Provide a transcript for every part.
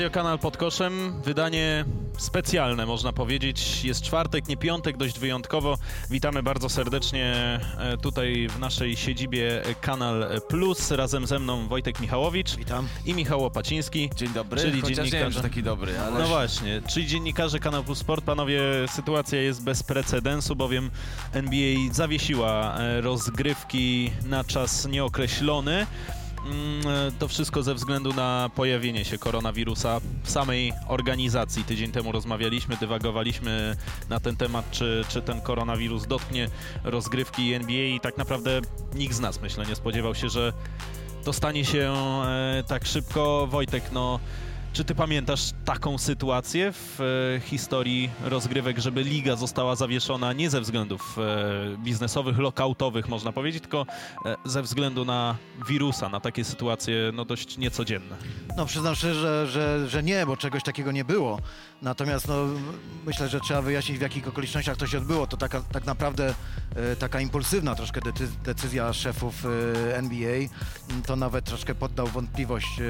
Radio Kanal pod koszem, wydanie specjalne można powiedzieć. Jest czwartek, nie piątek, dość wyjątkowo. Witamy bardzo serdecznie e, tutaj w naszej siedzibie Kanal Plus. Razem ze mną Wojtek Michałowicz Witam. i Michał Łapaciński. Dzień dobry, Czyli chociaż nie wiem, dziennikarze. czy taki dobry, ale... No właśnie, czyli dziennikarze Kanal Plus Sport, panowie, sytuacja jest bez precedensu, bowiem NBA zawiesiła e, rozgrywki na czas nieokreślony. Mm, e, To wszystko ze względu na pojawienie się koronawirusa w samej organizacji. Tydzień temu rozmawialiśmy, dywagowaliśmy na ten temat, czy, czy ten koronawirus dotknie rozgrywki NBA i tak naprawdę nikt z nas, myślę, nie spodziewał się, że to stanie się e, tak szybko. Wojtek, no, czy ty pamiętasz taką sytuację w e, historii rozgrywek, żeby liga została zawieszona nie ze względów e, biznesowych, lokautowych, można powiedzieć, tylko e, ze względu na wirusa, na takie sytuacje no, dość niecodzienne? No przyznam szczerze, że, że, że nie, bo czegoś takiego nie było. Natomiast no, myślę, że trzeba wyjaśnić w jakich okolicznościach to się odbyło. To taka, tak naprawdę e, taka impulsywna troszkę decy- decyzja szefów e, NBA. To nawet troszkę poddał wątpliwość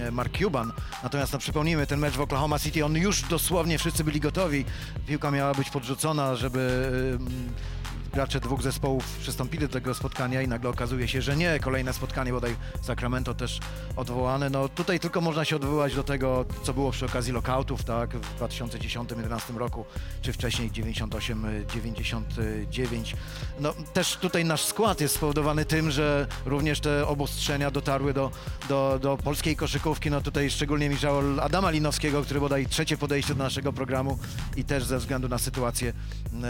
e, Mark Cuban. Natomiast no, przypomnijmy, ten mecz w Oklahoma City, on już dosłownie wszyscy byli gotowi. Piłka miała być podrzucona, żeby gracze dwóch zespołów przystąpili do tego spotkania i nagle okazuje się, że nie. Kolejne spotkanie, bodaj Sacramento też odwołane. No tutaj tylko można się odwołać do tego, co było przy okazji lockoutów, tak, w 2010-2011 roku, czy wcześniej 98-99. No też tutaj nasz skład jest spowodowany tym, że również te obostrzenia dotarły do, do, do polskiej koszykówki. No tutaj szczególnie mi żal Adama Linowskiego, który bodaj trzecie podejście do naszego programu i też ze względu na sytuację em,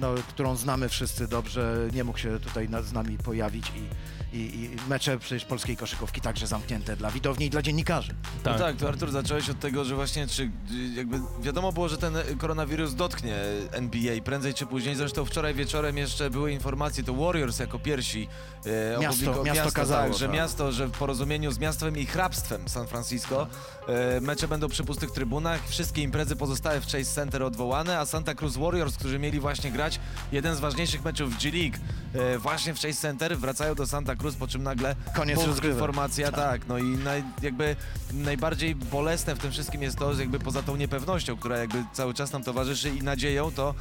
no, którą znamy wszyscy dobrze, nie mógł się tutaj z nami pojawić i, i, i mecze przecież polskiej koszykówki także zamknięte dla widowni i dla dziennikarzy. Tak. No tak, to Artur, zacząłeś od tego, że właśnie czy jakby wiadomo było, że ten koronawirus dotknie NBA prędzej czy później. Zresztą wczoraj wieczorem jeszcze były informacje, to Warriors jako pierwsi e, Miasto- opubliko- miasto kazało, tak, że tak. miasto, że w porozumieniu z miastem i hrabstwem San Francisco e, mecze będą przy pustych trybunach, wszystkie imprezy pozostałe w Chase Center odwołane, a Santa Cruz Warriors, którzy mieli właśnie grać jeden z ważniejszych meczów w G League e, właśnie w Chase Center, wracają do Santa Cruz, po czym nagle Koniec Punkt, rozgrywek. informacja, tak. no i naj, jakby najbardziej bolesne w tym wszystkim jest to, że jakby poza tą niepewnością, która jakby cały czas nam towarzyszy i nadzieją, to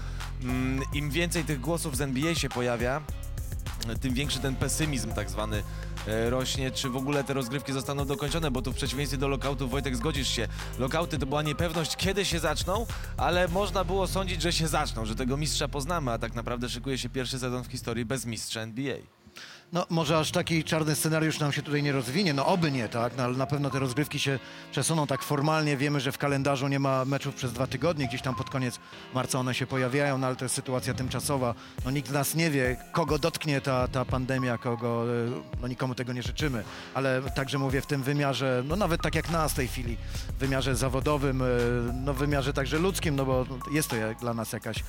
mm, im więcej tych głosów z NBA się pojawia, tym większy ten pesymizm tak zwany e, rośnie, czy w ogóle te rozgrywki zostaną dokończone, bo tu w przeciwieństwie do lokautów, Wojtek, zgodzisz się, lokauty to była niepewność, kiedy się zaczną, ale można było sądzić, że się zaczną, że tego mistrza poznamy, a tak naprawdę szykuje się pierwszy sezon w historii bez mistrza NBA. No może aż taki czarny scenariusz nam się tutaj nie rozwinie, no oby nie, tak, no, ale na pewno te rozgrywki się przesuną tak formalnie. Wiemy, że w kalendarzu nie ma meczów przez dwa tygodnie, gdzieś tam pod koniec marca one się pojawiają, no ale to jest sytuacja tymczasowa. No nikt z nas nie wie, kogo dotknie ta, ta pandemia, kogo, e, no nikomu tego nie życzymy, ale także mówię w tym wymiarze, no nawet tak jak nas w tej chwili, w wymiarze zawodowym, e, no w wymiarze także ludzkim, no bo jest to dla nas jakaś, e,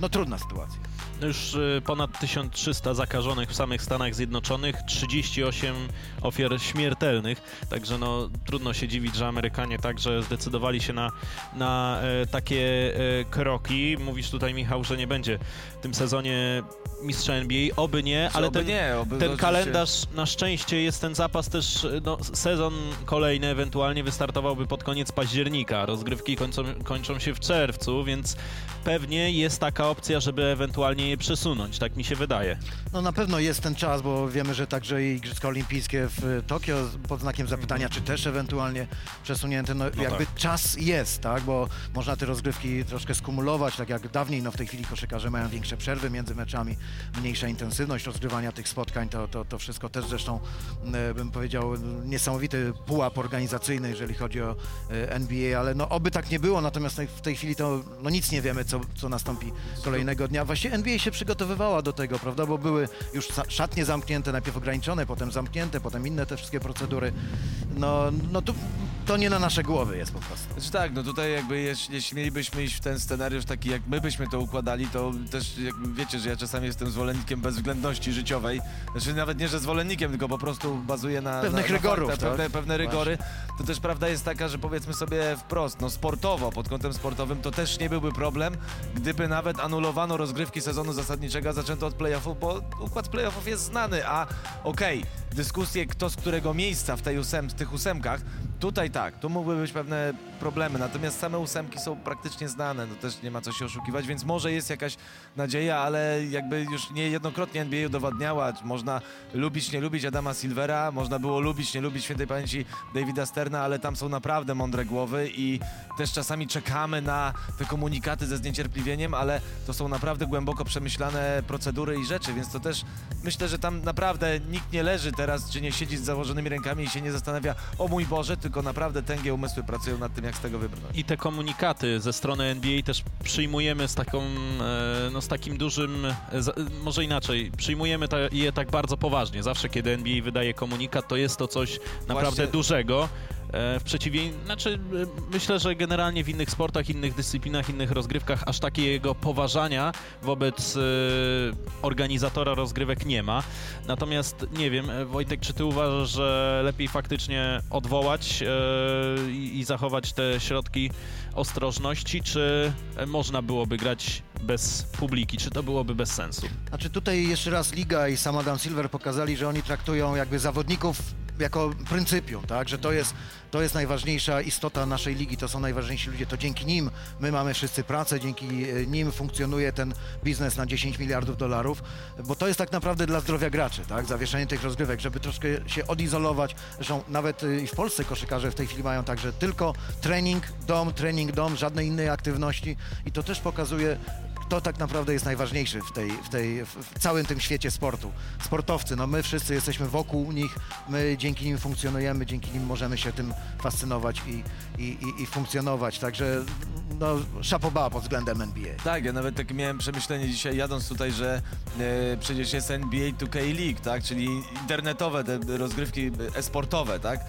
no trudna sytuacja. Już y, ponad 1300 zakażonych w samych Stanach Zjednoczonych, 38 ofiar śmiertelnych, także no trudno się dziwić, że Amerykanie także zdecydowali się na, na e, takie e, kroki. Mówisz tutaj Michał, że nie będzie tym sezonie mistrza NBA, oby nie, ale oby ten, nie, oby ten kalendarz na szczęście jest ten zapas też, no, sezon kolejny ewentualnie wystartowałby pod koniec października, rozgrywki kończą, kończą się w czerwcu, więc pewnie jest taka opcja, żeby ewentualnie je przesunąć, tak mi się wydaje. No na pewno jest ten czas, bo wiemy, że także i Igrzyska Olimpijskie w Tokio pod znakiem zapytania, czy też ewentualnie przesunięte, no, jakby czas jest, tak, bo można te rozgrywki troszkę skumulować, tak jak dawniej, no w tej chwili koszykarze mają przerwy między meczami, mniejsza intensywność rozgrywania tych spotkań, to, to, to wszystko też zresztą, e, bym powiedział, niesamowity pułap organizacyjny, jeżeli chodzi o e, NBA, ale no oby tak nie było, natomiast w tej chwili to no nic nie wiemy, co, co nastąpi kolejnego dnia. Właściwie NBA się przygotowywała do tego, prawda, bo były już szatnie zamknięte, najpierw ograniczone, potem zamknięte, potem inne te wszystkie procedury. No, no to, to nie na nasze głowy jest po prostu. Znaczy tak, no tutaj jakby jeśli, jeśli mielibyśmy iść w ten scenariusz taki jak my byśmy to układali, to też wiecie, że ja czasami jestem zwolennikiem bezwzględności życiowej. Znaczy nawet nie, że zwolennikiem, tylko po prostu bazuję na Pewnych na, na rygorów, faktach, tak? pewne, pewne rygory. To też prawda jest taka, że powiedzmy sobie wprost, no sportowo, pod kątem sportowym to też nie byłby problem, gdyby nawet anulowano rozgrywki sezonu zasadniczego, a zaczęto od playoffów, bo układ playoffów jest znany, a okej, dyskusje kto z którego miejsca w tej ósem, tych ósemkach, Tutaj tak, tu mogły być pewne problemy, natomiast same ósemki są praktycznie znane, no też nie ma co się oszukiwać, więc może jest jakaś nadzieja, ale jakby już niejednokrotnie NBA udowadniała, można lubić, nie lubić Adama Silvera, można było lubić, nie lubić świętej pamięci Davida Sterna, ale tam są naprawdę mądre głowy i też czasami czekamy na te komunikaty ze zniecierpliwieniem, ale to są naprawdę głęboko przemyślane procedury i rzeczy, więc to też myślę, że tam naprawdę nikt nie leży teraz, czy nie siedzi z założonymi rękami i się nie zastanawia, o mój Boże, naprawdę tęgie umysły pracują nad tym, jak z tego wybrnąć. I te komunikaty ze strony NBA też przyjmujemy z taką, e, no z takim dużym, e, może inaczej, przyjmujemy je tak bardzo poważnie. Zawsze, kiedy NBA wydaje komunikat, to jest to coś naprawdę Właśnie... dużego. E, w przeciwieństwie, znaczy myślę, że generalnie w innych sportach, innych dyscyplinach, innych rozgrywkach aż takiego poważania wobec e, organizatora rozgrywek nie ma. Natomiast nie wiem, e, Wojtek, czy ty uważasz, że lepiej faktycznie odwołać i zachować te środki ostrożności, czy można byłoby grać bez publiki? Czy to byłoby bez sensu? Znaczy tutaj jeszcze raz Liga i sam Adam Silver pokazali, że oni traktują jakby zawodników jako pryncypium, tak, że to jest, to jest najważniejsza istota naszej ligi, to są najważniejsi ludzie, to dzięki nim my mamy wszyscy pracę, dzięki e, nim funkcjonuje ten biznes na 10 miliardów dolarów, bo to jest tak naprawdę dla zdrowia graczy, tak, zawieszenie tych rozgrywek, żeby troszkę się odizolować, zresztą nawet e, i w Polsce koszykarze w tej chwili mają także tylko trening, dom, trening, dom, żadnej innej aktywności i to też pokazuje to tak naprawdę jest najważniejsze w, tej, w, tej, w całym tym świecie sportu. Sportowcy, no my wszyscy jesteśmy wokół nich, my dzięki nim funkcjonujemy, dzięki nim możemy się tym fascynować i, i, i, i funkcjonować, także no szapoba pod względem NBA. Tak, ja nawet tak miałem przemyślenie dzisiaj jadąc tutaj, że e, przecież jest NBA 2K League, tak, czyli internetowe te rozgrywki e-sportowe, tak, e,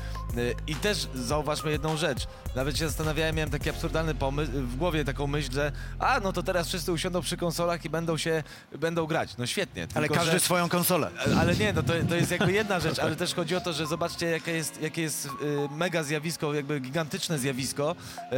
i też zauważmy jedną rzecz, nawet się zastanawiałem, miałem taki absurdalny pomysł, w głowie taką myśl, że a, no to teraz wszyscy usiądą przy konsolach i będą się, będą grać. No świetnie. Ale każdy że, swoją konsolę. Ale nie, no to, to jest jakby jedna rzecz, ale też chodzi o to, że zobaczcie, jakie jest, jakie jest y, mega zjawisko, jakby gigantyczne zjawisko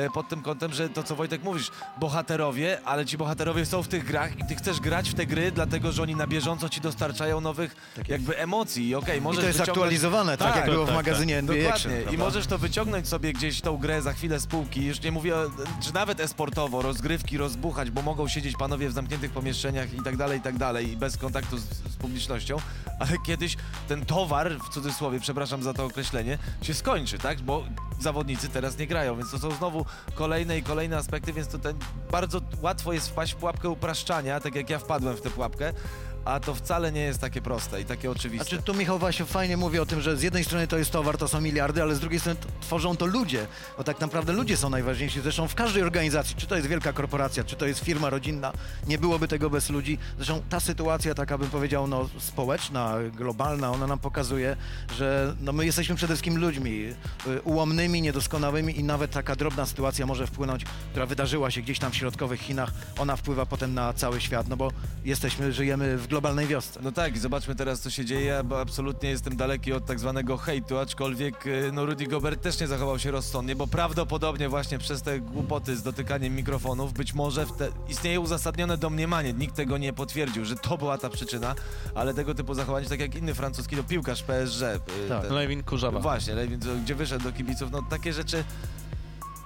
y, pod tym kątem, że to, co Wojtek mówisz, bohaterowie, ale ci bohaterowie są w tych grach i ty chcesz grać w te gry, dlatego, że oni na bieżąco ci dostarczają nowych tak jakby emocji. I, okay, możesz I to jest wyciągnąć... aktualizowane, tak, tak jak było tak, w magazynie tak. NBA Dokładnie. Action, I możesz to wyciągnąć sobie gdzieś tą grę za chwilę z półki, już nie mówię, czy nawet esportowo, rozgrywki rozbuchać, bo mogą siedzieć panowie w zamkniętych pomieszczeniach i tak dalej, i tak dalej, i bez kontaktu z, z publicznością, ale kiedyś ten towar, w cudzysłowie, przepraszam za to określenie, się skończy, tak? Bo zawodnicy teraz nie grają, więc to są znowu kolejne i kolejne aspekty, więc to ten, bardzo łatwo jest wpaść w pułapkę upraszczania, tak jak ja wpadłem w tę pułapkę, a to wcale nie jest takie proste i takie oczywiste. Znaczy tu Michał właśnie fajnie mówi o tym, że z jednej strony to jest towar, to są miliardy, ale z drugiej strony tworzą to ludzie, bo tak naprawdę ludzie są najważniejsi. Zresztą w każdej organizacji, czy to jest wielka korporacja, czy to jest firma rodzinna, nie byłoby tego bez ludzi. Zresztą ta sytuacja, taka bym powiedział, no, społeczna, globalna, ona nam pokazuje, że no, my jesteśmy przede wszystkim ludźmi y, ułomnymi, niedoskonałymi i nawet taka drobna sytuacja może wpłynąć, która wydarzyła się gdzieś tam w środkowych Chinach, ona wpływa potem na cały świat, no bo jesteśmy, żyjemy w globalnej wiosce. No tak, zobaczmy teraz, co się dzieje, bo absolutnie jestem daleki od tak zwanego hejtu, aczkolwiek y, no Rudy Gobert też nie zachował się rozsądnie, bo prawdopodobnie właśnie przez te głupoty z dotykaniem mikrofonów być może te... istnieje uzasadnione domniemanie, nikt tego nie potwierdził, że to była ta przyczyna, ale tego typu zachowanie, tak jak inny francuski no, piłkarz PSG. Y, tak, ten... Lewin Kurzawa. Właśnie, Lewin, gdzie wyszedł do kibiców, no takie rzeczy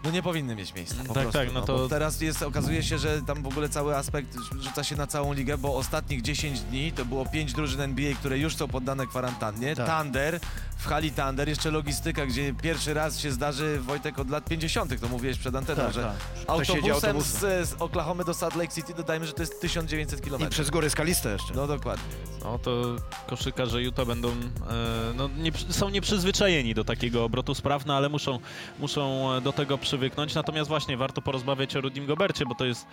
no nie powinny mieć miejsca. Po tak, prostu, tak, no, no to... teraz jest, okazuje się, że tam w ogóle cały aspekt rzuca się na całą ligę, bo ostatnich 10 dni to było 5 drużyn NBA, które już są poddane kwarantannie. Tak. Thunder, w hali Thunder, jeszcze logistyka, gdzie pierwszy raz się zdarzy Wojtek od lat 50., to mówiłeś przed anteną, tak, że tak. autobusem. Z, z Oklahomy do Salt Lake City dodajmy, że to jest 1900 km. I przez góry skaliste jeszcze. No dokładnie. No to koszykarze Utah będą, e, no, nie, są nieprzyzwyczajeni do takiego obrotu spraw, no ale muszą, muszą do tego przywyknąć. Natomiast właśnie warto porozmawiać o Rudim Gobercie, bo to jest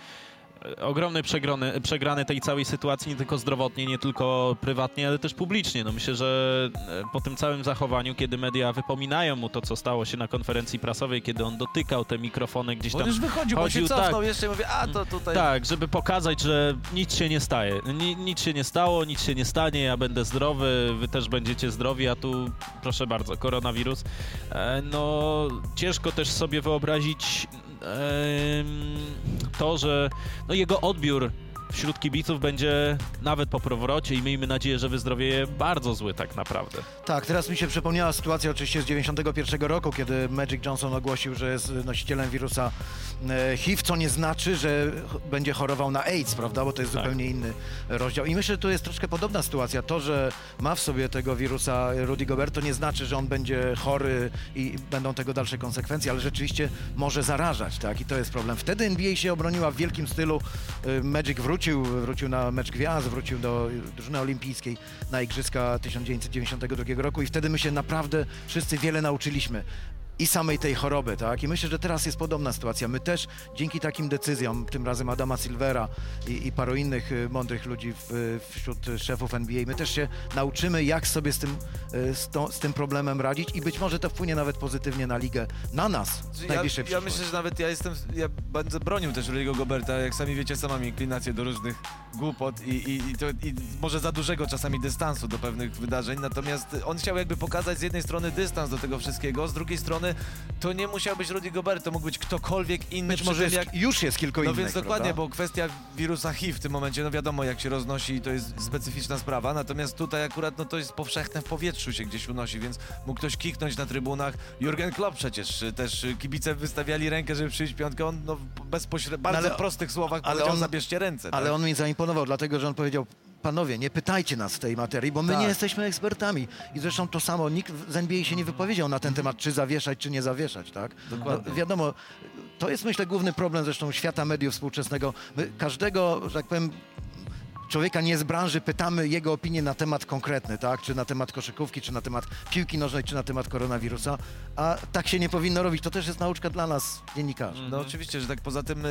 ogromny przegrany, przegrany tej całej sytuacji, nie tylko zdrowotnie, nie tylko prywatnie, ale też publicznie. No myślę, że e, po tym całym zachowaniu, kiedy media wypominają mu to, co stało się na konferencji prasowej, kiedy on dotykał te mikrofony gdzieś tam. On już wychodził, chodził, bo się cofnął tak, jeszcze i mówi, a to tutaj... Tak, żeby pokazać, że nic się nie staje. Ni, nic się nie stało, nic się nie stanie, ja będę zdrowy, wy też będziecie zdrowi, a tu proszę bardzo, koronawirus. E, no ciężko też sobie wyobrazić to, że no jego odbiór wśród kibiców będzie nawet po powrocie i miejmy nadzieję, że wyzdrowieje bardzo zły tak naprawdę. Tak, teraz mi się przypomniała sytuacja oczywiście z 91 roku, kiedy Magic Johnson ogłosił, że jest nosicielem wirusa e, HIV, co nie znaczy, że będzie chorował na AIDS, prawda, bo to jest tak. zupełnie inny rozdział. I myślę, że tu jest troszkę podobna sytuacja. To, że ma w sobie tego wirusa Rudy Gobert, to nie znaczy, że on będzie chory i będą tego dalsze konsekwencje, ale rzeczywiście może zarażać, tak, i to jest problem. Wtedy NBA się obroniła w wielkim stylu. E, Magic wrócił, wrócił na mecz gwiazd, wrócił do drużyny olimpijskiej na Igrzyska 1992 roku i wtedy my się naprawdę wszyscy wiele nauczyliśmy i samej tej choroby, tak? I myślę, że teraz jest podobna sytuacja. My też dzięki takim decyzjom, tym razem Adama Silvera i, i paru innych y, mądrych ludzi w, wśród szefów NBA, my też się nauczymy, jak sobie z tym, y, z, to, z tym problemem radzić i być może to wpłynie nawet pozytywnie na ligę, na nas w ja, najbliższej Ja myślę, że nawet ja jestem, ja będę bronił też Rudy'ego Goberta, jak sami wiecie, sama mam inklinację do różnych głupot i, i, i, to, i może za dużego czasami dystansu do pewnych wydarzeń, natomiast on chciał jakby pokazać z jednej strony dystans do tego wszystkiego, z drugiej strony strony to nie musiał być Rudy Gobert, to mógł być ktokolwiek inny. Być może jest, jak... już jest kilku innych. No więc dokładnie, prawda? bo kwestia wirusa HIV w tym momencie, no wiadomo jak się roznosi i to jest specyficzna sprawa, natomiast tutaj akurat no to jest powszechne w powietrzu się gdzieś unosi, więc mógł ktoś kiknąć na trybunach. Jurgen Klopp przecież też kibice wystawiali rękę, żeby przyjść piątkę, on no, bezpośrednio, bardzo no ale, prostych słowach ale powiedział, on, zabierzcie ręce. Ale tak? on mi zaimponował, dlatego że on powiedział, panowie, nie pytajcie nas w tej materii, bo my tak. nie jesteśmy ekspertami. I zresztą to samo, nikt z NBA się nie wypowiedział na ten temat, czy zawieszać, czy nie zawieszać, tak? Dokładnie. No, wiadomo, to jest myślę główny problem zresztą świata mediów współczesnego. My każdego, że tak powiem, człowieka nie z branży pytamy jego opinię na temat konkretny, tak? Czy na temat koszykówki, czy na temat piłki nożnej, czy na temat koronawirusa, a tak się nie powinno robić. To też jest nauczka dla nas, dziennikarzy. No oczywiście, że tak. Poza tym y,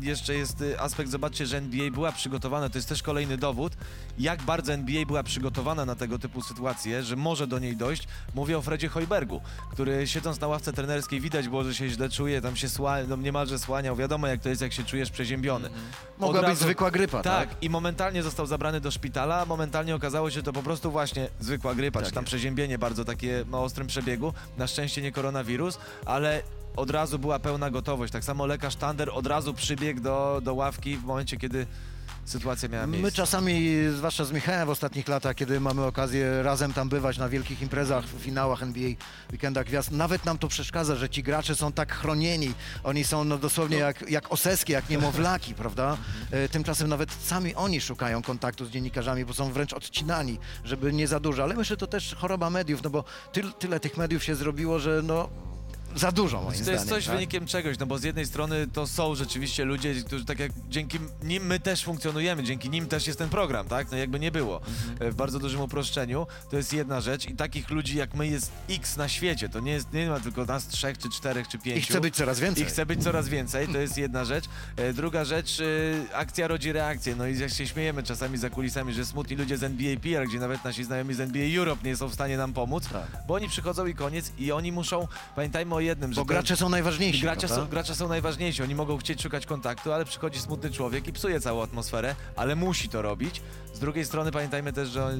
jeszcze jest y, aspekt, zobaczcie, że NBA była przygotowana, to jest też kolejny dowód, jak bardzo NBA była przygotowana na tego typu sytuacje, że może do niej dojść. Mówię o Fredzie Hojbergu, który siedząc na ławce trenerskiej widać było, że się źle czuje, tam się sła, no niemalże słaniał. Wiadomo, jak to jest, jak się czujesz przeziębiony. -hmm. Mogła razu, być zwykła grypa, tak? Tak, i momentalnie został zabrany do szpitala, a momentalnie okazało się, że to po prostu właśnie zwykła grypa, tak czy tam jest. przeziębienie bardzo takie na ostrym przebiegu. Na szczęście nie koronawirus, ale od razu była pełna gotowość. Tak samo lekarz Tander od razu przybiegł do, do ławki w momencie, kiedy sytuacja miała miejsce. My czasami, zwłaszcza z Michałem w ostatnich latach, kiedy mamy okazję razem tam bywać na wielkich imprezach, finałach NBA, weekendach gwiazd, nawet nam to przeszkadza, że ci gracze są tak chronieni. Oni są no, dosłownie. Jak, jak oseskie, jak niemowlaki, prawda? E, tymczasem nawet sami oni szukają kontaktu z dziennikarzami, bo są wręcz odcinani, żeby nie za dużo. Ale myślę, że to też choroba mediów, no bo ty, tyle tych mediów się zrobiło, że no za dużo moim To zdaniem. jest coś tak? wynikiem czegoś, no bo z jednej strony to są rzeczywiście ludzie, którzy tak jak dzięki nim my też funkcjonujemy, dzięki nim też jest ten program, tak? No jakby nie było. Mhm. W bardzo dużym uproszczeniu. To jest jedna rzecz i takich ludzi jak my jest x na świecie. To nie jest, nie ma tylko nas trzech, czy czterech, czy pięciu. I chce być coraz więcej. I chce być coraz więcej, to jest jedna rzecz. E, druga rzecz, e, akcja rodzi reakcję. No i jak się śmiejemy czasami za kulisami, że smutni ludzie z NBA PR, gdzie nawet nasi znajomi z NBA Europe nie są w stanie nam pomóc, tak. bo oni przychodzą i koniec i oni muszą, pamiętajmy o jednym. Bo gracze są najważniejsi, gracze są, gracze są najważniejsi, oni mogą chcieć szukać kontaktu, ale przychodzi smutny człowiek i psuje całą atmosferę, ale musi to robić. Z drugiej strony pamiętajmy też, że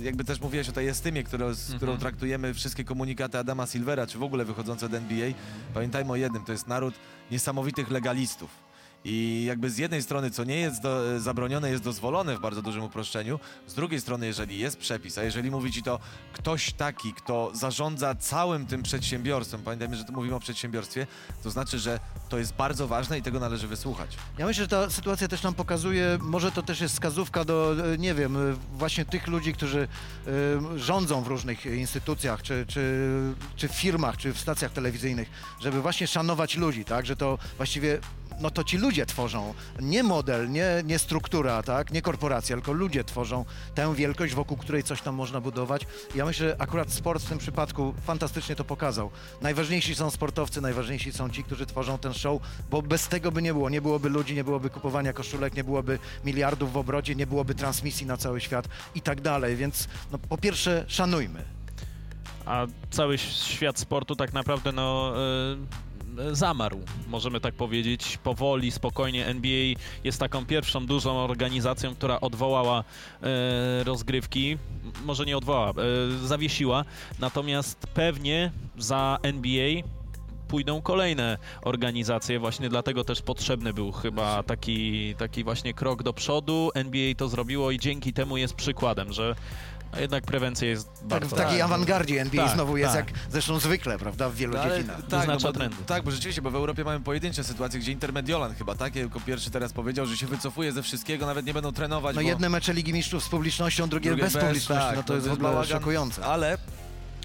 e, jakby też mówiłeś o tej estymie, którą, z którą mhm. traktujemy wszystkie komunikaty Adama Silvera, czy w ogóle wychodzące od NBA, pamiętajmy o jednym, to jest naród niesamowitych legalistów i jakby z jednej strony, co nie jest do, zabronione, jest dozwolone w bardzo dużym uproszczeniu, z drugiej strony, jeżeli jest przepis, a jeżeli mówi ci to ktoś taki, kto zarządza całym tym przedsiębiorstwem, pamiętajmy, że tu mówimy o przedsiębiorstwie, to znaczy, że to jest bardzo ważne i tego należy wysłuchać. Ja myślę, że ta sytuacja też nam pokazuje, może to też jest wskazówka do, e, nie wiem, e, właśnie tych ludzi, którzy y, rządzą w różnych instytucjach, czy, czy, czy w firmach, czy w stacjach telewizyjnych, żeby właśnie szanować ludzi, tak, że to właściwie no to ci ludzie tworzą, nie model, nie, nie struktura, tak, nie korporacja, tylko ludzie tworzą tę wielkość, wokół której coś tam można budować. Ja myślę, że akurat sport w tym przypadku fantastycznie to pokazał. Najważniejsi są sportowcy, najważniejsi są ci, którzy tworzą ten show, bo bez tego by nie było. Nie byłoby ludzi, nie byłoby kupowania koszulek, nie byłoby miliardów w obrocie, nie byłoby transmisji na cały świat i tak dalej. Więc no, po pierwsze szanujmy. A cały świat sportu tak naprawdę no, zamarł, możemy tak powiedzieć, powoli, spokojnie. NBA jest taką pierwszą dużą organizacją, która odwołała e, rozgrywki, może nie odwołała, e, zawiesiła, natomiast pewnie za NBA pójdą kolejne organizacje. Właśnie dlatego też potrzebny był chyba taki, taki właśnie krok do przodu. NBA to zrobiło i dzięki temu jest przykładem, że a jednak prewencja jest Tak, bardzo... w takiej tak. awangardzie NBA Tak, znowu jest tak. jak zresztą zwykle, prawda, w wielu No, ale, dziedzinach. tak, no, bo, trendy. tak, bo rzeczywiście, bo w Europie mamy pojedyncze sytuacje, gdzie Intermediolan chyba, tak, jako pierwszy teraz powiedział, że się wycofuje ze wszystkiego, nawet nie będą trenować, No bo... jedne mecze Ligi Mistrzów z publicznością, drugie, drugie bez, publiczności, tak, no to jest w ogóle szokujące. Ale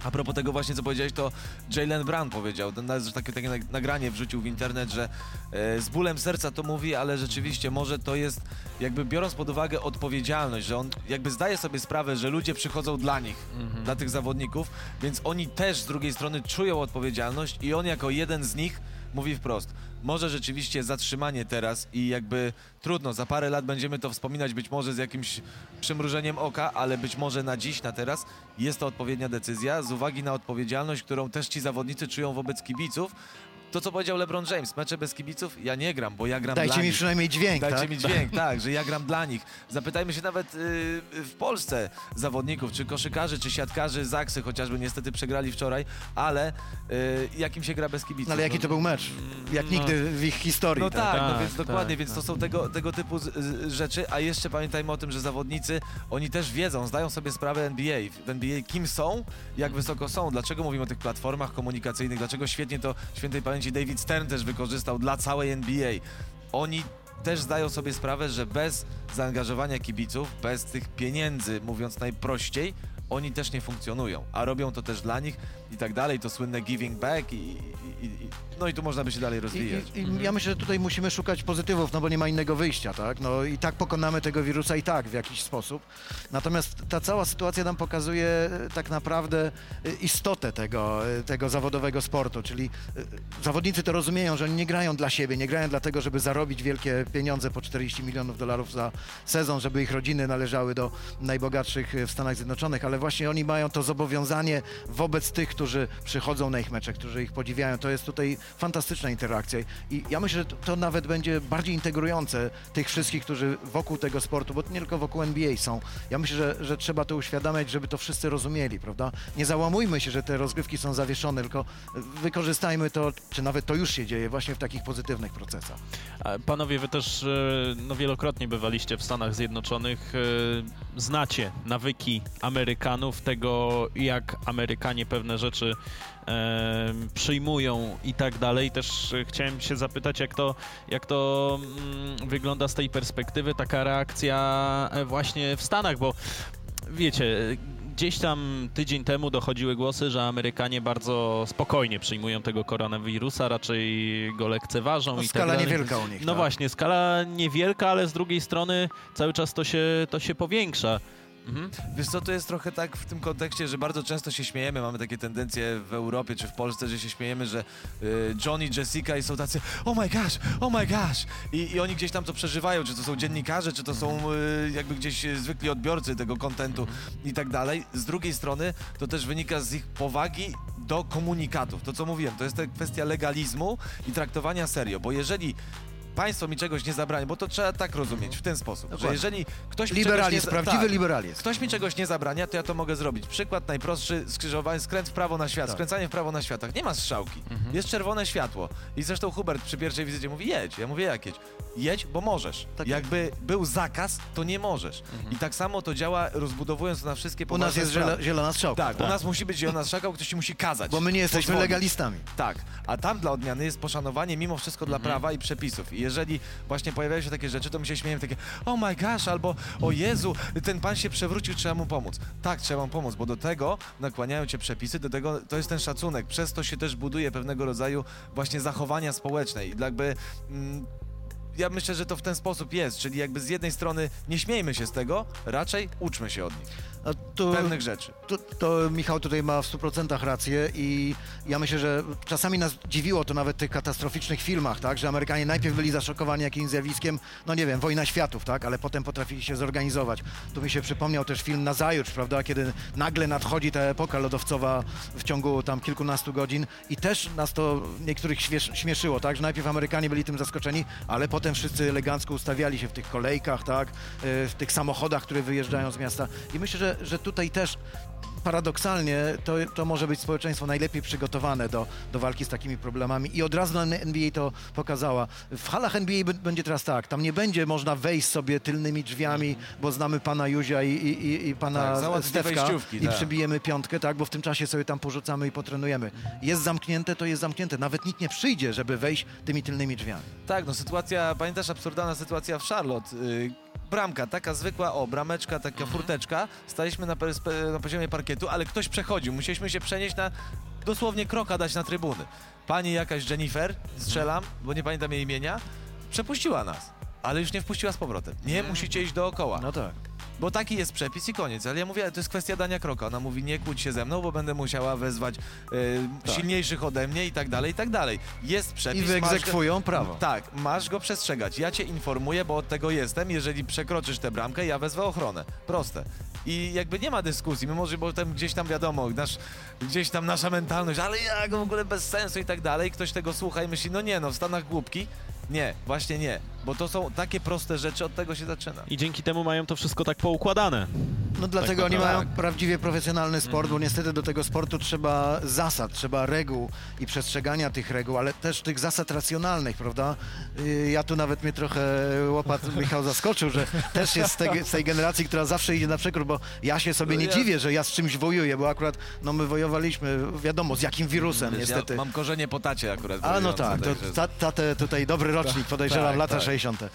a propos tego właśnie, co powiedziałeś, to Jalen Brown powiedział, nawet takie, takie nag- nagranie wrzucił w internet, że e, z bólem serca to mówi, ale rzeczywiście może to jest, jakby biorąc pod uwagę odpowiedzialność, że on jakby zdaje sobie sprawę, że ludzie przychodzą dla nich, Mhm. dla tych zawodników, więc oni też z drugiej strony czują odpowiedzialność i on jako jeden z nich mówi wprost, może rzeczywiście zatrzymanie teraz i jakby trudno, za parę lat będziemy to wspominać być może z jakimś przymrużeniem oka, ale być może na dziś, na teraz jest to odpowiednia decyzja z uwagi na odpowiedzialność, którą też ci zawodnicy czują wobec kibiców. To, co powiedział LeBron James, mecze bez kibiców, ja nie gram, bo ja gram Dajcie dla mi nich. przynajmniej dźwięk, Dajcie tak? mi dźwięk, tak, że ja gram dla nich. Zapytajmy się nawet y, w Polsce zawodników, czy koszykarzy, czy siatkarzy Zaksy, chociażby niestety przegrali wczoraj, ale y, jakim się gra bez kibiców? No ale jaki No- to był mecz? Jak No. nigdy w ich historii, no tak, no Tak, więc tak, dokładnie, tak. więc to są tego, tego typu z, z, rzeczy, a jeszcze pamiętajmy o tym, że zawodnicy, oni też wiedzą, zdają sobie sprawę NBA, w NBA kim są, jak wysoko są, dlaczego mówimy o tych platformach komunikacyjnych, dlaczego świetnie to świętej pamięci David Stern też wykorzystał dla całej NBA. Oni też zdają sobie sprawę, że bez zaangażowania kibiców, bez tych pieniędzy, mówiąc najprościej, oni też nie funkcjonują, a robią to też dla nich i tak dalej, to słynne giving back i, i, i, no i tu można by się dalej rozwijać. i, I ja myślę, że tutaj musimy szukać pozytywów, no bo nie ma innego wyjścia, tak? No i tak pokonamy tego wirusa i tak w jakiś sposób. Natomiast ta cała sytuacja nam pokazuje e, tak naprawdę e, istotę tego, e, tego zawodowego sportu, czyli zawodnicy to rozumieją, że oni nie grają dla siebie, nie grają dlatego, żeby zarobić wielkie pieniądze po 40 milionów dolarów za sezon, żeby ich rodziny należały do najbogatszych w Stanach Zjednoczonych, ale właśnie oni mają to zobowiązanie wobec tych, którzy przychodzą na ich mecze, którzy ich podziwiają. To jest tutaj fantastyczna interakcja i ja myślę, że to, nawet będzie bardziej integrujące tych wszystkich, którzy wokół tego sportu, bo nie tylko wokół NBA są. Ja myślę, że, że trzeba to uświadamiać, żeby to wszyscy rozumieli, prawda? Nie załamujmy się, że te rozgrywki są zawieszone, tylko wykorzystajmy to, czy nawet to już się dzieje właśnie w takich pozytywnych procesach. Panowie, wy też e, no, wielokrotnie bywaliście w Stanach Zjednoczonych. e, Znacie nawyki Amerykanów, tego jak Amerykanie pewne rzeczy e, przyjmują i tak dalej. Też e, chciałem się zapytać, jak to, jak to mm, wygląda z tej perspektywy, taka reakcja e, właśnie w Stanach, bo wiecie, gdzieś tam tydzień temu dochodziły głosy, że Amerykanie bardzo spokojnie przyjmują tego koronawirusa, raczej go lekceważą No, i tak skala dalej. niewielka u nich. No tak? właśnie, skala niewielka, ale z drugiej strony cały czas to się, to się powiększa. Mhm. Wiesz co, to jest trochę tak w tym kontekście, że bardzo często się śmiejemy, mamy takie tendencje w Europie czy w Polsce, że się śmiejemy, że y, John i Jessica i są tacy oh my gosh, oh my gosh I, i oni gdzieś tam to przeżywają, czy to są dziennikarze, czy to są y, jakby gdzieś zwykli odbiorcy tego kontentu i tak dalej. Z drugiej strony to też wynika z ich powagi do komunikatów. To co mówiłem, to jest ta kwestia legalizmu i traktowania serio, bo jeżeli państwo mi czegoś nie zabrani, bo to trzeba tak rozumieć, w ten sposób, że Dokładnie. jeżeli ktoś mi czegoś nie... Prawdziwy tak, liberalizm. Ktoś mi czegoś nie zabrania, to ja to mogę zrobić. Przykład najprostszy, skrzyżowanie, skręt w prawo na świat, Tak. skręcanie w prawo na światach. Nie ma strzałki, Mhm. jest czerwone światło. I zresztą Hubert przy pierwszej wizycie mówi jedź. Ja mówię jak jedź? Jedź, bo możesz. Tak Jakby był zakaz, to nie możesz. Mhm. I tak samo to działa, rozbudowując to na wszystkie U nas poważne jest sprawy. zielo, zielona strzałka. Tak, u nas musi być zielona strzałka, bo ktoś ci musi kazać. Bo my nie jesteśmy pozwolić. legalistami. Tak, a tam dla odmiany jest poszanowanie mimo wszystko dla Mhm. prawa i przepisów. I jeżeli właśnie pojawiają się takie rzeczy, to my się śmiejemy takie oh my gosh, albo o Jezu, ten pan się przewrócił, trzeba mu pomóc. Tak, trzeba mu pomóc, bo do tego nakłaniają cię przepisy, do tego to jest ten szacunek. Przez to się też buduje pewnego rodzaju właśnie zachowania społeczne i jakby... Mm, ja myślę, że to w ten sposób jest, czyli jakby z jednej strony nie śmiejmy się z tego, raczej uczmy się od nich tu, pewnych rzeczy. to, to Michał tutaj ma w 100% rację i ja myślę, że czasami nas dziwiło to nawet w tych katastroficznych filmach, tak, że Amerykanie najpierw byli zaszokowani jakimś zjawiskiem, no nie wiem, wojna światów, tak, ale potem potrafili się zorganizować. Tu mi się przypomniał też film Nazajutrz, prawda, kiedy nagle nadchodzi ta epoka lodowcowa w ciągu tam kilkunastu godzin i też nas to niektórych śmiesz, śmieszyło, tak, że najpierw Amerykanie byli tym zaskoczeni, ale potem wszyscy elegancko ustawiali się w tych kolejkach, tak, y, w tych samochodach, które wyjeżdżają z miasta. I myślę, że, że tutaj też paradoksalnie to, to może być społeczeństwo najlepiej przygotowane do, do walki z takimi problemami i od razu NBA to pokazała. W halach NBA będzie teraz tak, tam nie będzie można wejść sobie tylnymi drzwiami, bo znamy pana Juzia i, i, i pana Tak, Stefka i tak. przybijemy piątkę, tak, bo w tym czasie sobie tam porzucamy i potrenujemy. Jest zamknięte, to jest zamknięte. Nawet nikt nie przyjdzie, żeby wejść tymi tylnymi drzwiami. Tak, no sytuacja, pamiętasz absurdalna sytuacja w Charlotte? Yy, bramka, taka zwykła, o, brameczka, taka furteczka. Staliśmy na, na poziomie parkietu, ale ktoś przechodził. Musieliśmy się przenieść na dosłownie kroka dać na trybuny. Pani jakaś Jennifer, strzelam, bo nie pamiętam jej imienia, przepuściła nas, ale już nie wpuściła z powrotem. Nie, musicie iść dookoła. No tak. Bo taki jest przepis i koniec. Ale ja mówię, to jest kwestia dania kroka. Ona mówi, nie kłóć się ze mną, bo będę musiała wezwać e, Tak. silniejszych ode mnie i tak dalej, i tak dalej. Jest przepis. I wyegzekwują go, prawo. Tak, masz go przestrzegać. Ja cię informuję, bo od tego jestem. Jeżeli przekroczysz tę bramkę, ja wezwę ochronę. Proste. I jakby nie ma dyskusji, mimo że potem gdzieś tam wiadomo, nasz, gdzieś tam nasza mentalność, ale jak w ogóle bez sensu i tak dalej, ktoś tego słucha i myśli, no nie no, w Stanach głupki. Nie, właśnie nie, bo to są takie proste rzeczy, od tego się zaczyna. I dzięki temu mają to wszystko tak poukładane. No dlatego Tak oni naprawdę. mają prawdziwie profesjonalny sport, bo niestety do tego sportu trzeba zasad, trzeba reguł i przestrzegania tych reguł, ale też tych zasad racjonalnych, prawda? Yy, Ja tu nawet mnie trochę łopat Michał zaskoczył, że też jest z tej, z tej generacji, która zawsze idzie na przekór, bo ja się sobie No nie ja- dziwię, że ja z czymś wojuję, bo akurat no my wojowaliśmy, wiadomo, z jakim wirusem Wiesz, niestety. Ja mam korzenie po tacie akurat. A no tak, to ta, tatę tutaj dobry rocznik, podejrzewam, tak, lata tak. 60. Yy,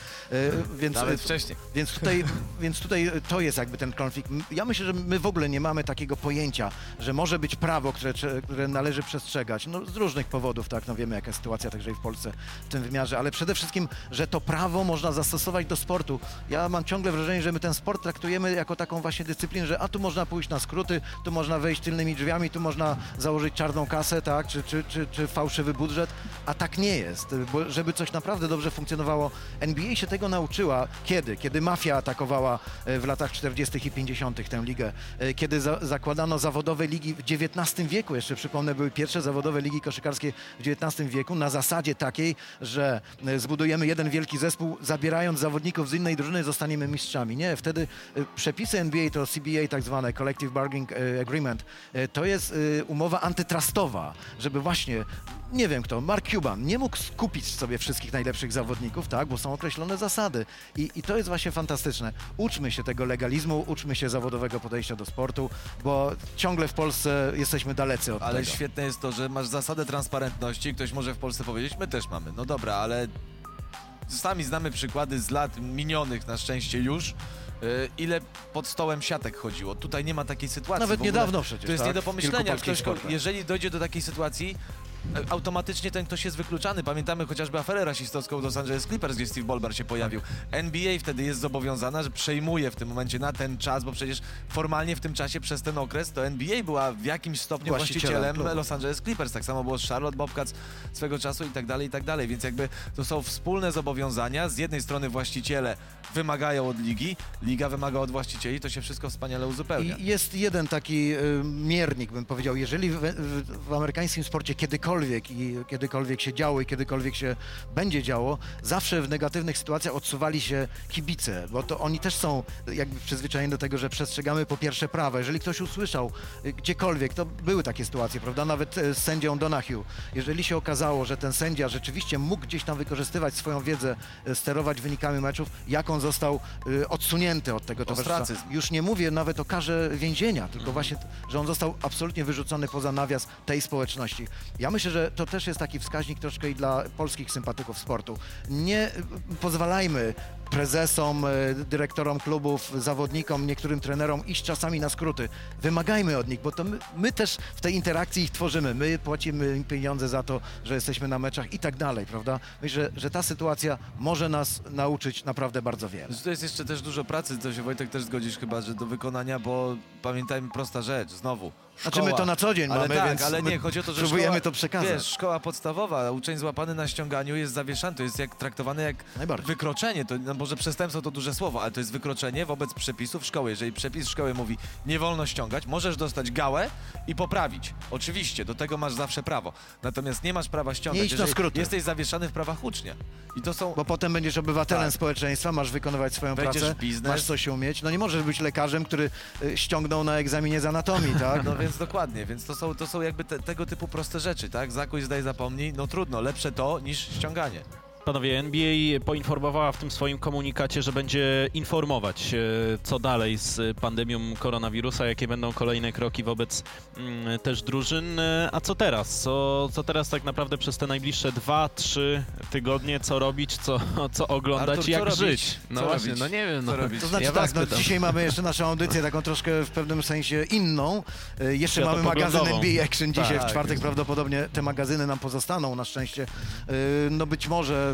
Więc Nawet wcześniej. więc tutaj, więc tutaj to jest jakby ten konflikt. Ja myślę, że my w ogóle nie mamy takiego pojęcia, że może być prawo, które, które należy przestrzegać. No, z różnych powodów, tak, no wiemy jaka jest sytuacja także i w Polsce w tym wymiarze, ale przede wszystkim, że to prawo można zastosować do sportu. Ja mam ciągle wrażenie, że my ten sport traktujemy jako taką właśnie dyscyplinę, że a tu można pójść na skróty, tu można wejść tylnymi drzwiami, tu można założyć czarną kasę, tak, czy, czy, czy, czy fałszywy budżet, a tak nie jest, bo żeby coś naprawdę dobrze funkcjonowało, NBA się tego nauczyła. Kiedy? Kiedy mafia atakowała e, w latach 40. i 50. tę ligę, e, kiedy za, zakładano zawodowe ligi w XIX wieku, jeszcze przypomnę, były pierwsze zawodowe ligi koszykarskie w XIX wieku na zasadzie takiej, że e, zbudujemy jeden wielki zespół, zabierając zawodników z innej drużyny, zostaniemy mistrzami. Nie, wtedy przepisy NBA to CBA tak zwane, Collective Bargaining Agreement, to jest umowa antytrustowa, żeby właśnie nie wiem kto, Mark Cuban nie mógł skupić sobie wszystkich najlepszych zawodników, tak, bo są określone zasady. I, I to jest właśnie fantastyczne. Uczmy się tego legalizmu, uczmy się zawodowego podejścia do sportu, bo ciągle w Polsce jesteśmy dalecy od Ale tego. świetne jest to, że masz zasadę transparentności. Ktoś może w Polsce powiedzieć, my też mamy. No dobra, ale sami znamy przykłady z lat minionych na szczęście już. Yy, Ile pod stołem siatek chodziło. Tutaj nie ma takiej sytuacji. Nawet w ogóle. niedawno przecież, To jest tak? nie do W kilku pomyślenia. polskich Ktoś, sportach. jeżeli dojdzie do takiej sytuacji, automatycznie ten ktoś jest wykluczany. Pamiętamy chociażby aferę rasistowską Los Angeles Clippers, gdzie Steve Ballmer się pojawił. NBA wtedy jest zobowiązana, że przejmuje w tym momencie na ten czas, bo przecież formalnie w tym czasie przez ten okres to NBA była w jakimś stopniu Właścicielem właścicielem. Los Angeles Clippers. Tak samo było z Charlotte Bobcats swego czasu i tak dalej, i tak dalej. Więc jakby to są wspólne zobowiązania. Z jednej strony właściciele wymagają od ligi, liga wymaga od właścicieli, to się wszystko wspaniale uzupełnia. I jest jeden taki y, miernik, bym powiedział, jeżeli w, w, w amerykańskim sporcie kiedykolwiek i kiedykolwiek się działo i kiedykolwiek się będzie działo, zawsze w negatywnych sytuacjach odsuwali się kibice, bo to oni też są jakby przyzwyczajeni do tego, że przestrzegamy po pierwsze prawa. Jeżeli ktoś usłyszał y, gdziekolwiek, to były takie sytuacje, prawda, nawet y, z sędzią Donahue, jeżeli się okazało, że ten sędzia rzeczywiście mógł gdzieś tam wykorzystywać swoją wiedzę, y, sterować wynikami meczów, jak on został odsunięty od tego towarzystwa. Już nie mówię nawet o karze więzienia, tylko właśnie, t- że on został absolutnie wyrzucony poza nawias tej społeczności. Ja myślę, że to też jest taki wskaźnik troszkę i dla polskich sympatyków sportu. Nie pozwalajmy prezesom, y, dyrektorom klubów, zawodnikom, niektórym trenerom iść czasami na skróty. Wymagajmy od nich, bo to my, my też w tej interakcji ich tworzymy. My płacimy im pieniądze za to, że jesteśmy na meczach i tak dalej, prawda? Myślę, że, że ta sytuacja może nas nauczyć naprawdę bardzo wiele. To jest jeszcze też dużo pracy, to się Wojtek też zgodzisz chyba, że do wykonania, bo pamiętajmy prosta rzecz, znowu, Znaczy my to na co dzień ale mamy, tak, więc ale nie, chodzi o to, że próbujemy szkoła, to przekazać. Wiesz, szkoła podstawowa, uczeń złapany na ściąganiu jest zawieszany, to jest jak traktowany jak wykroczenie, to no może przestępstwo to duże słowo, ale to jest wykroczenie wobec przepisów szkoły. Jeżeli przepis szkoły mówi, nie wolno ściągać, możesz dostać gałę i poprawić. Oczywiście, do tego masz zawsze prawo. Natomiast nie masz prawa ściągać, Nie idź na jeżeli skróty. jesteś zawieszany w prawach ucznia. I to są... Bo potem będziesz obywatelem Tak. społeczeństwa, masz wykonywać swoją Będziesz pracę, biznes. masz coś umieć. No nie możesz być lekarzem, który y, ściągnął na egzaminie z anatomii, tak? No więc dokładnie, więc to są, to są jakby te, tego typu proste rzeczy, tak? Zakuj, zdaj, zapomnij, no trudno, lepsze to niż ściąganie. Panowie, NBA poinformowała w tym swoim komunikacie, że będzie informować, e, co dalej z pandemią koronawirusa, jakie będą kolejne kroki wobec mm, też drużyn. E, A co teraz? Co, co teraz tak naprawdę przez te najbliższe dwa, trzy tygodnie? Co robić, co, co oglądać Artur, i jak co robić? żyć? No Co właśnie, robić? no nie wiem. Co no. robić? To znaczy Ja tak, no, dzisiaj mamy jeszcze naszą audycję taką troszkę w pewnym sensie inną. Y, Jeszcze mamy magazyn. NBA Action dzisiaj, Tak, w czwartek prawdopodobnie te magazyny nam pozostaną na szczęście. No być może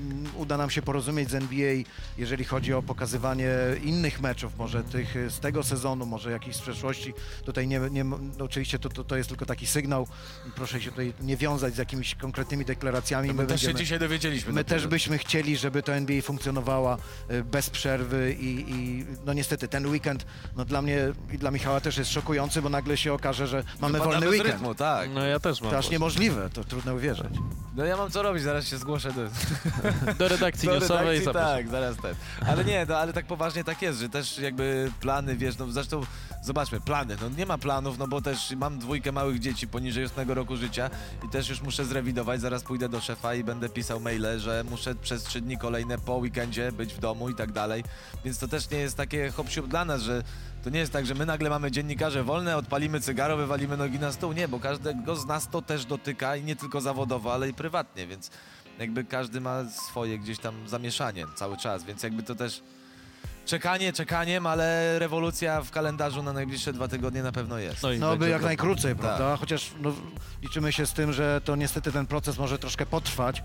uda nam się porozumieć z NBA, jeżeli chodzi o pokazywanie innych meczów, może tych z tego sezonu, może jakichś z przeszłości. Tutaj nie, nie no oczywiście to, to, to jest tylko taki sygnał. Proszę się tutaj nie wiązać z jakimiś konkretnymi deklaracjami. My, My też się dzisiaj dowiedzieliśmy. My też byśmy chcieli, żeby to NBA funkcjonowała y, bez przerwy i, i no niestety ten weekend no dla mnie i dla Michała też jest szokujący, bo nagle się okaże, że mamy Wypadamy wolny weekend. rytmu, tak. No ja też mam. To aż niemożliwe, to trudno uwierzyć. No ja mam co robić, zaraz się zgłoszę do, Do redakcji do newsowej redakcji, zapraszam. tak, zaraz ten. Ale nie, no ale tak poważnie tak jest, że też jakby plany, wiesz, no zresztą zobaczmy, plany, no nie ma planów, no bo też mam dwójkę małych dzieci poniżej 8 roku życia i też już muszę zrewidować, zaraz pójdę do szefa i będę pisał maile, że muszę przez trzy dni kolejne po weekendzie być w domu i tak dalej, więc to też nie jest takie hop dla nas, że to nie jest tak, że my nagle mamy dziennikarze wolne, odpalimy cygaro, wywalimy nogi na stół. Nie, bo każdego z nas to też dotyka i nie tylko zawodowo, ale i prywatnie, więc jakby każdy ma swoje gdzieś tam zamieszanie cały czas, więc jakby to też czekanie czekaniem, ale rewolucja w kalendarzu na najbliższe dwa tygodnie na pewno jest. No i No by jak to- najkrócej, Tak. prawda? Chociaż no, liczymy się z tym, że to niestety ten proces może troszkę potrwać.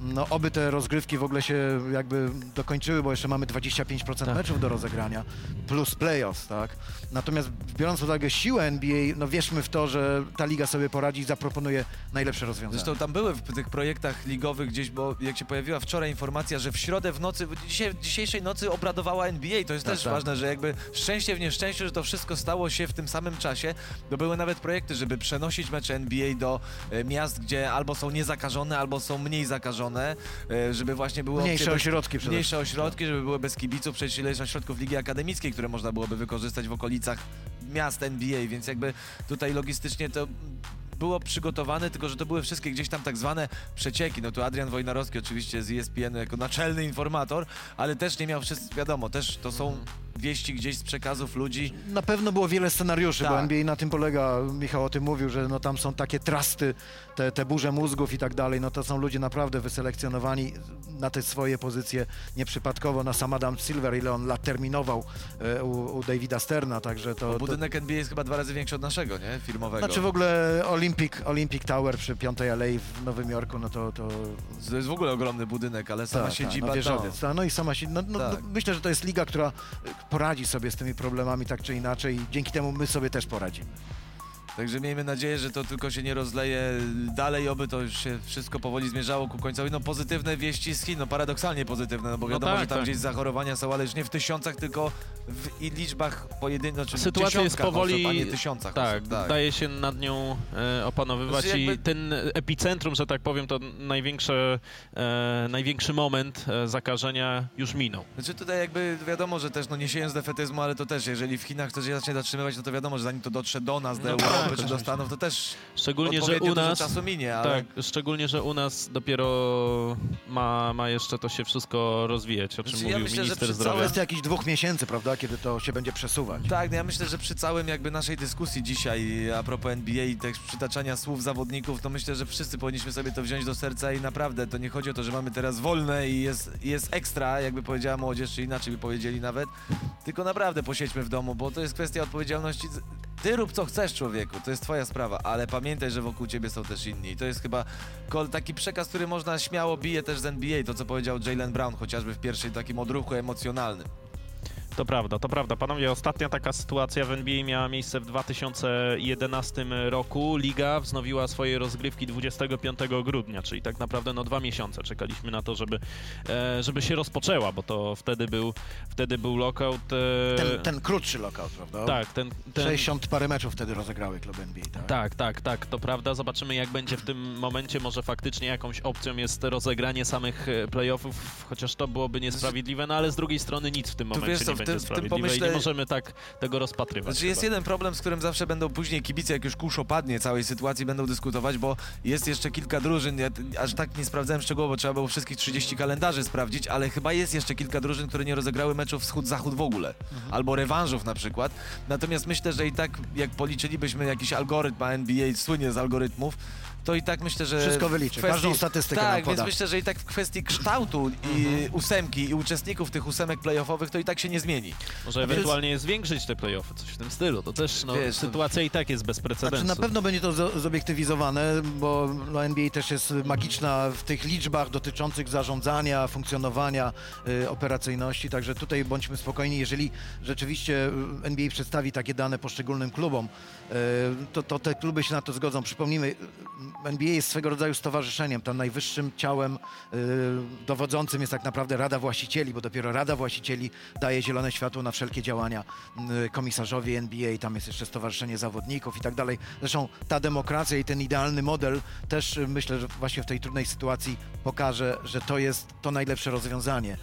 No oby te rozgrywki w ogóle się jakby dokończyły, bo jeszcze mamy 25% Tak. meczów do rozegrania, plus playoffs, tak? Natomiast biorąc pod uwagę siłę NBA, no wierzmy w to, że ta liga sobie poradzi i zaproponuje najlepsze rozwiązania. Zresztą tam były w tych projektach ligowych gdzieś, bo jak się pojawiła wczoraj informacja, że w środę w nocy, dzisiaj, dzisiejszej nocy obradowała NBA, to jest Tak, też tak. ważne, że jakby szczęście w nieszczęściu, że to wszystko stało się w tym samym czasie, bo były nawet projekty, żeby przenosić mecze NBA do e, miast, gdzie albo są niezakażone, albo są mniej zakażone, e, żeby właśnie było... Mniejsze bez- ośrodki Mniejsze ośrodki, żeby były bez kibiców, przecież ileś ośrodków Ligi Akademickiej, które można byłoby wykorzystać w okolicach miast NBA, więc jakby tutaj logistycznie to było przygotowane, tylko że to były wszystkie gdzieś tam tak zwane przecieki. No tu Adrian Wojnarowski oczywiście z ESPN jako naczelny informator, ale też nie miał wszystko, wiadomo, też to są wieści gdzieś z przekazów ludzi. Na pewno było wiele scenariuszy, bo Tak. NBA na tym polega, Michał o tym mówił, że no tam są takie trasty, te, te burze mózgów i tak dalej, no to są ludzie naprawdę wyselekcjonowani na te swoje pozycje nieprzypadkowo, na sam Adam Silver, ile on lat terminował e, u, u Davida Sterna, także to... Bo to budynek NBA jest chyba dwa razy większy od naszego, nie? Firmowego. znaczy w ogóle Olympic, Olympic Tower przy 5 LA w Nowym Jorku, no to... to To jest w ogóle ogromny budynek, ale sama tak, siedziba no, wieżowiec, tak, no i sama się, no, no, Tak. no, myślę, że to jest liga, która poradzi sobie z tymi problemami tak czy inaczej i dzięki temu my sobie też poradzimy. Także miejmy nadzieję, że to tylko się nie rozleje dalej, oby to już się wszystko powoli zmierzało ku końcowi. No pozytywne wieści z Chin, no paradoksalnie pozytywne, no bo No wiadomo, tak, że tam tak. gdzieś zachorowania są, ale już nie w tysiącach, tylko w i liczbach pojedynczych, znaczy Sytuacja jest powoli- osób, a nie tysiącach Tak, osób. Tak, daje się nad nią e, opanowywać Znaczy jakby- i ten epicentrum, że tak powiem, to największe, e, największy moment e, zakażenia już minął. Znaczy tutaj jakby wiadomo, że też, no nie siejąc defetyzmu, ale to też, jeżeli w Chinach to się zacznie zatrzymywać, no to wiadomo, że zanim to dotrze do nas, do No Europy tak, czy do. Stanów, to też Szczególnie, że u dużo nas... czasu minie, ale... Tak, szczególnie, że u nas dopiero ma, ma jeszcze to się wszystko rozwijać, o czym Znaczy, ja mówił myślę, że minister przy zdrowia. całej- Kwestia jakichś dwóch miesięcy, prawda, kiedy to się będzie przesuwać. Tak, no ja myślę, że przy całym jakby naszej dyskusji dzisiaj a propos NBA i też przytaczania słów zawodników, to myślę, że wszyscy powinniśmy sobie to wziąć do serca i naprawdę to nie chodzi o to, że mamy teraz wolne i jest, i jest ekstra, jakby powiedziała młodzież, czy inaczej by powiedzieli nawet, tylko naprawdę posiedźmy w domu, bo to jest kwestia odpowiedzialności. Ty rób co chcesz człowieku, to jest twoja sprawa, ale pamiętaj, że wokół ciebie są też inni. I to jest chyba taki przekaz, który można śmiało bije też z NBA, to co powiedział Jalen Brown, chociażby w pierwszej takim odruchu emocjonalnym. To prawda, to prawda. Panowie, ostatnia taka sytuacja w NBA miała miejsce w 2011 roku. Liga wznowiła swoje rozgrywki 25 grudnia, czyli tak naprawdę no dwa miesiące czekaliśmy na to, żeby, e, żeby się rozpoczęła, bo to wtedy był, wtedy był lockout. e, Ten, ten krótszy lokal, prawda? Tak, ten, ten, 60 parę meczów wtedy rozegrały kluby NBA, tak? Tak, tak, tak, to prawda. Zobaczymy, jak będzie w tym momencie. Może faktycznie jakąś opcją jest rozegranie samych e, playoffów, chociaż to byłoby niesprawiedliwe, no ale z drugiej strony nic w tym momencie nie w będzie sprawiedliwe i pomyśle- nie możemy tak tego rozpatrywać. Znaczy jest chyba. jeden problem, z którym zawsze będą później kibice, jak już kurz opadnie całej sytuacji, będą dyskutować, bo jest jeszcze kilka drużyn, ja aż tak nie sprawdzałem szczegółowo, trzeba było wszystkich 30 kalendarzy sprawdzić, ale chyba jest jeszcze kilka drużyn, które nie rozegrały meczów wschód-zachód w ogóle, albo rewanżów na przykład. Natomiast myślę, że i tak, jak policzylibyśmy jakiś algorytm, a NBA słynie z algorytmów, to i tak myślę, że... Wszystko wyliczy, każdą statystykę Tak, więc myślę, że i tak w kwestii kształtu i Mhm. ósemki i uczestników tych ósemek playoffowych, to i tak się nie zmieni. Może ewentualnie zwiększyć te playoffy, coś w tym stylu. To też no, Wiesz, to- sytuacja i tak jest bez Znaczy, precedensu. na pewno będzie to zo- zobiektywizowane, bo no, NBA też jest magiczna w tych liczbach dotyczących zarządzania, funkcjonowania, y, operacyjności, także tutaj bądźmy spokojni, jeżeli rzeczywiście NBA przedstawi takie dane poszczególnym klubom, to, to te kluby się na to zgodzą. Przypomnijmy, NBA jest swego rodzaju stowarzyszeniem, tam najwyższym ciałem y, dowodzącym jest tak naprawdę Rada Właścicieli, bo dopiero Rada Właścicieli daje zielone światło na wszelkie działania y, komisarzowi NBA, tam jest jeszcze Stowarzyszenie Zawodników i tak dalej. Zresztą ta demokracja i ten idealny model też myślę, że właśnie w tej trudnej sytuacji pokaże, że to jest to najlepsze rozwiązanie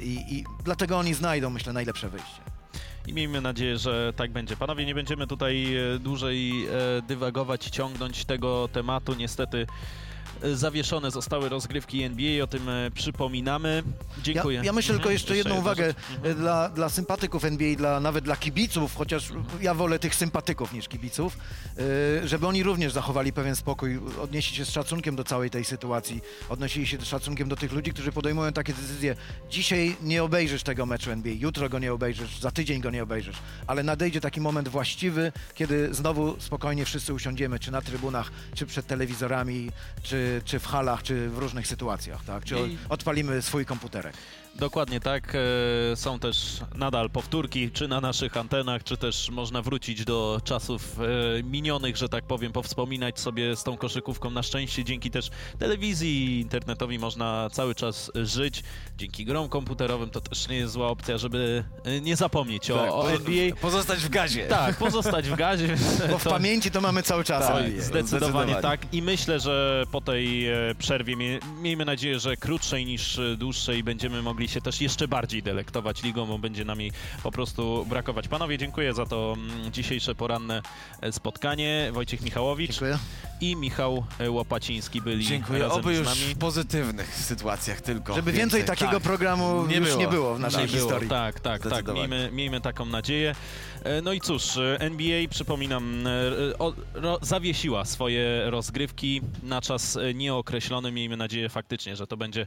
i, i dlatego oni znajdą, myślę, najlepsze wyjście. I miejmy nadzieję, że tak będzie. Panowie, nie będziemy tutaj e, dłużej e, dywagować, ciągnąć tego tematu. Niestety zawieszone zostały rozgrywki NBA, o tym e, przypominamy. Dziękuję. Ja, ja myślę tylko Mhm. jeszcze jedną uwagę. Mhm. dla, dla sympatyków NBA, dla, nawet dla kibiców, chociaż ja wolę tych sympatyków niż kibiców, żeby oni również zachowali pewien spokój, odnieśli się z szacunkiem do całej tej sytuacji, odnosili się z szacunkiem do tych ludzi, którzy podejmują takie decyzje. Dzisiaj nie obejrzysz tego meczu NBA, jutro go nie obejrzysz, za tydzień go nie obejrzysz, ale nadejdzie taki moment właściwy, kiedy znowu spokojnie wszyscy usiądziemy, czy na trybunach, czy przed telewizorami, czy, czy w halach, czy w różnych sytuacjach, tak? Czy odpalimy swój komputerek. Dokładnie tak. E, Są też nadal powtórki, czy na naszych antenach, czy też można wrócić do czasów e, minionych, że tak powiem, powspominać sobie z tą koszykówką. Na szczęście dzięki też telewizji i internetowi można cały czas żyć. Dzięki grom komputerowym to też nie jest zła opcja, żeby e, nie zapomnieć o, o po- NBA. Pozostać w gazie. Tak, pozostać w gazie. Bo w To- pamięci to mamy cały czas. Tak. Zdecydowanie, Zdecydowanie. tak i myślę, że po tej przerwie, mie, miejmy nadzieję, że krótszej niż dłuższej, będziemy mogli się też jeszcze bardziej delektować ligą, bo będzie nam jej po prostu brakować. Panowie, dziękuję za to mm, dzisiejsze poranne e, spotkanie. Wojciech Michałowicz Dziękuję. i Michał e, Łopaciński byli Dziękuję. razem Oby z już nami. w pozytywnych sytuacjach tylko. Żeby więcej takiego Tak. programu Nie już było. nie było w naszej Nie było, historii. Tak, tak, tak. Zdecydowanie. Miejmy, miejmy taką nadzieję. E, No i cóż, NBA, przypominam, o, ro, zawiesiła swoje rozgrywki na czas nieokreślony. Miejmy nadzieję faktycznie, że to będzie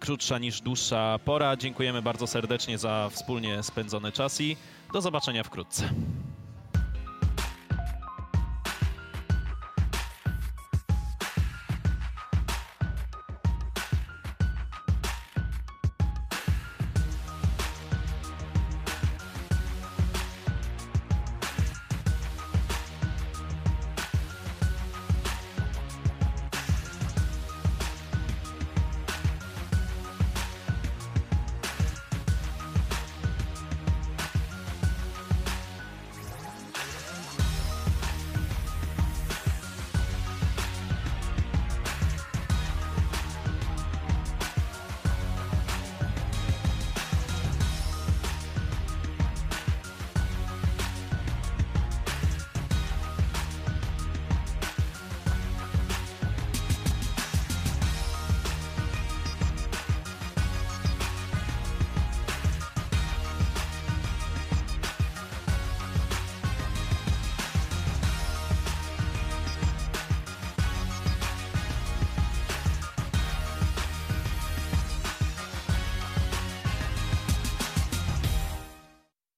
krótsza niż dłuższa pora. Dziękujemy bardzo serdecznie za wspólnie spędzony czas i do zobaczenia wkrótce.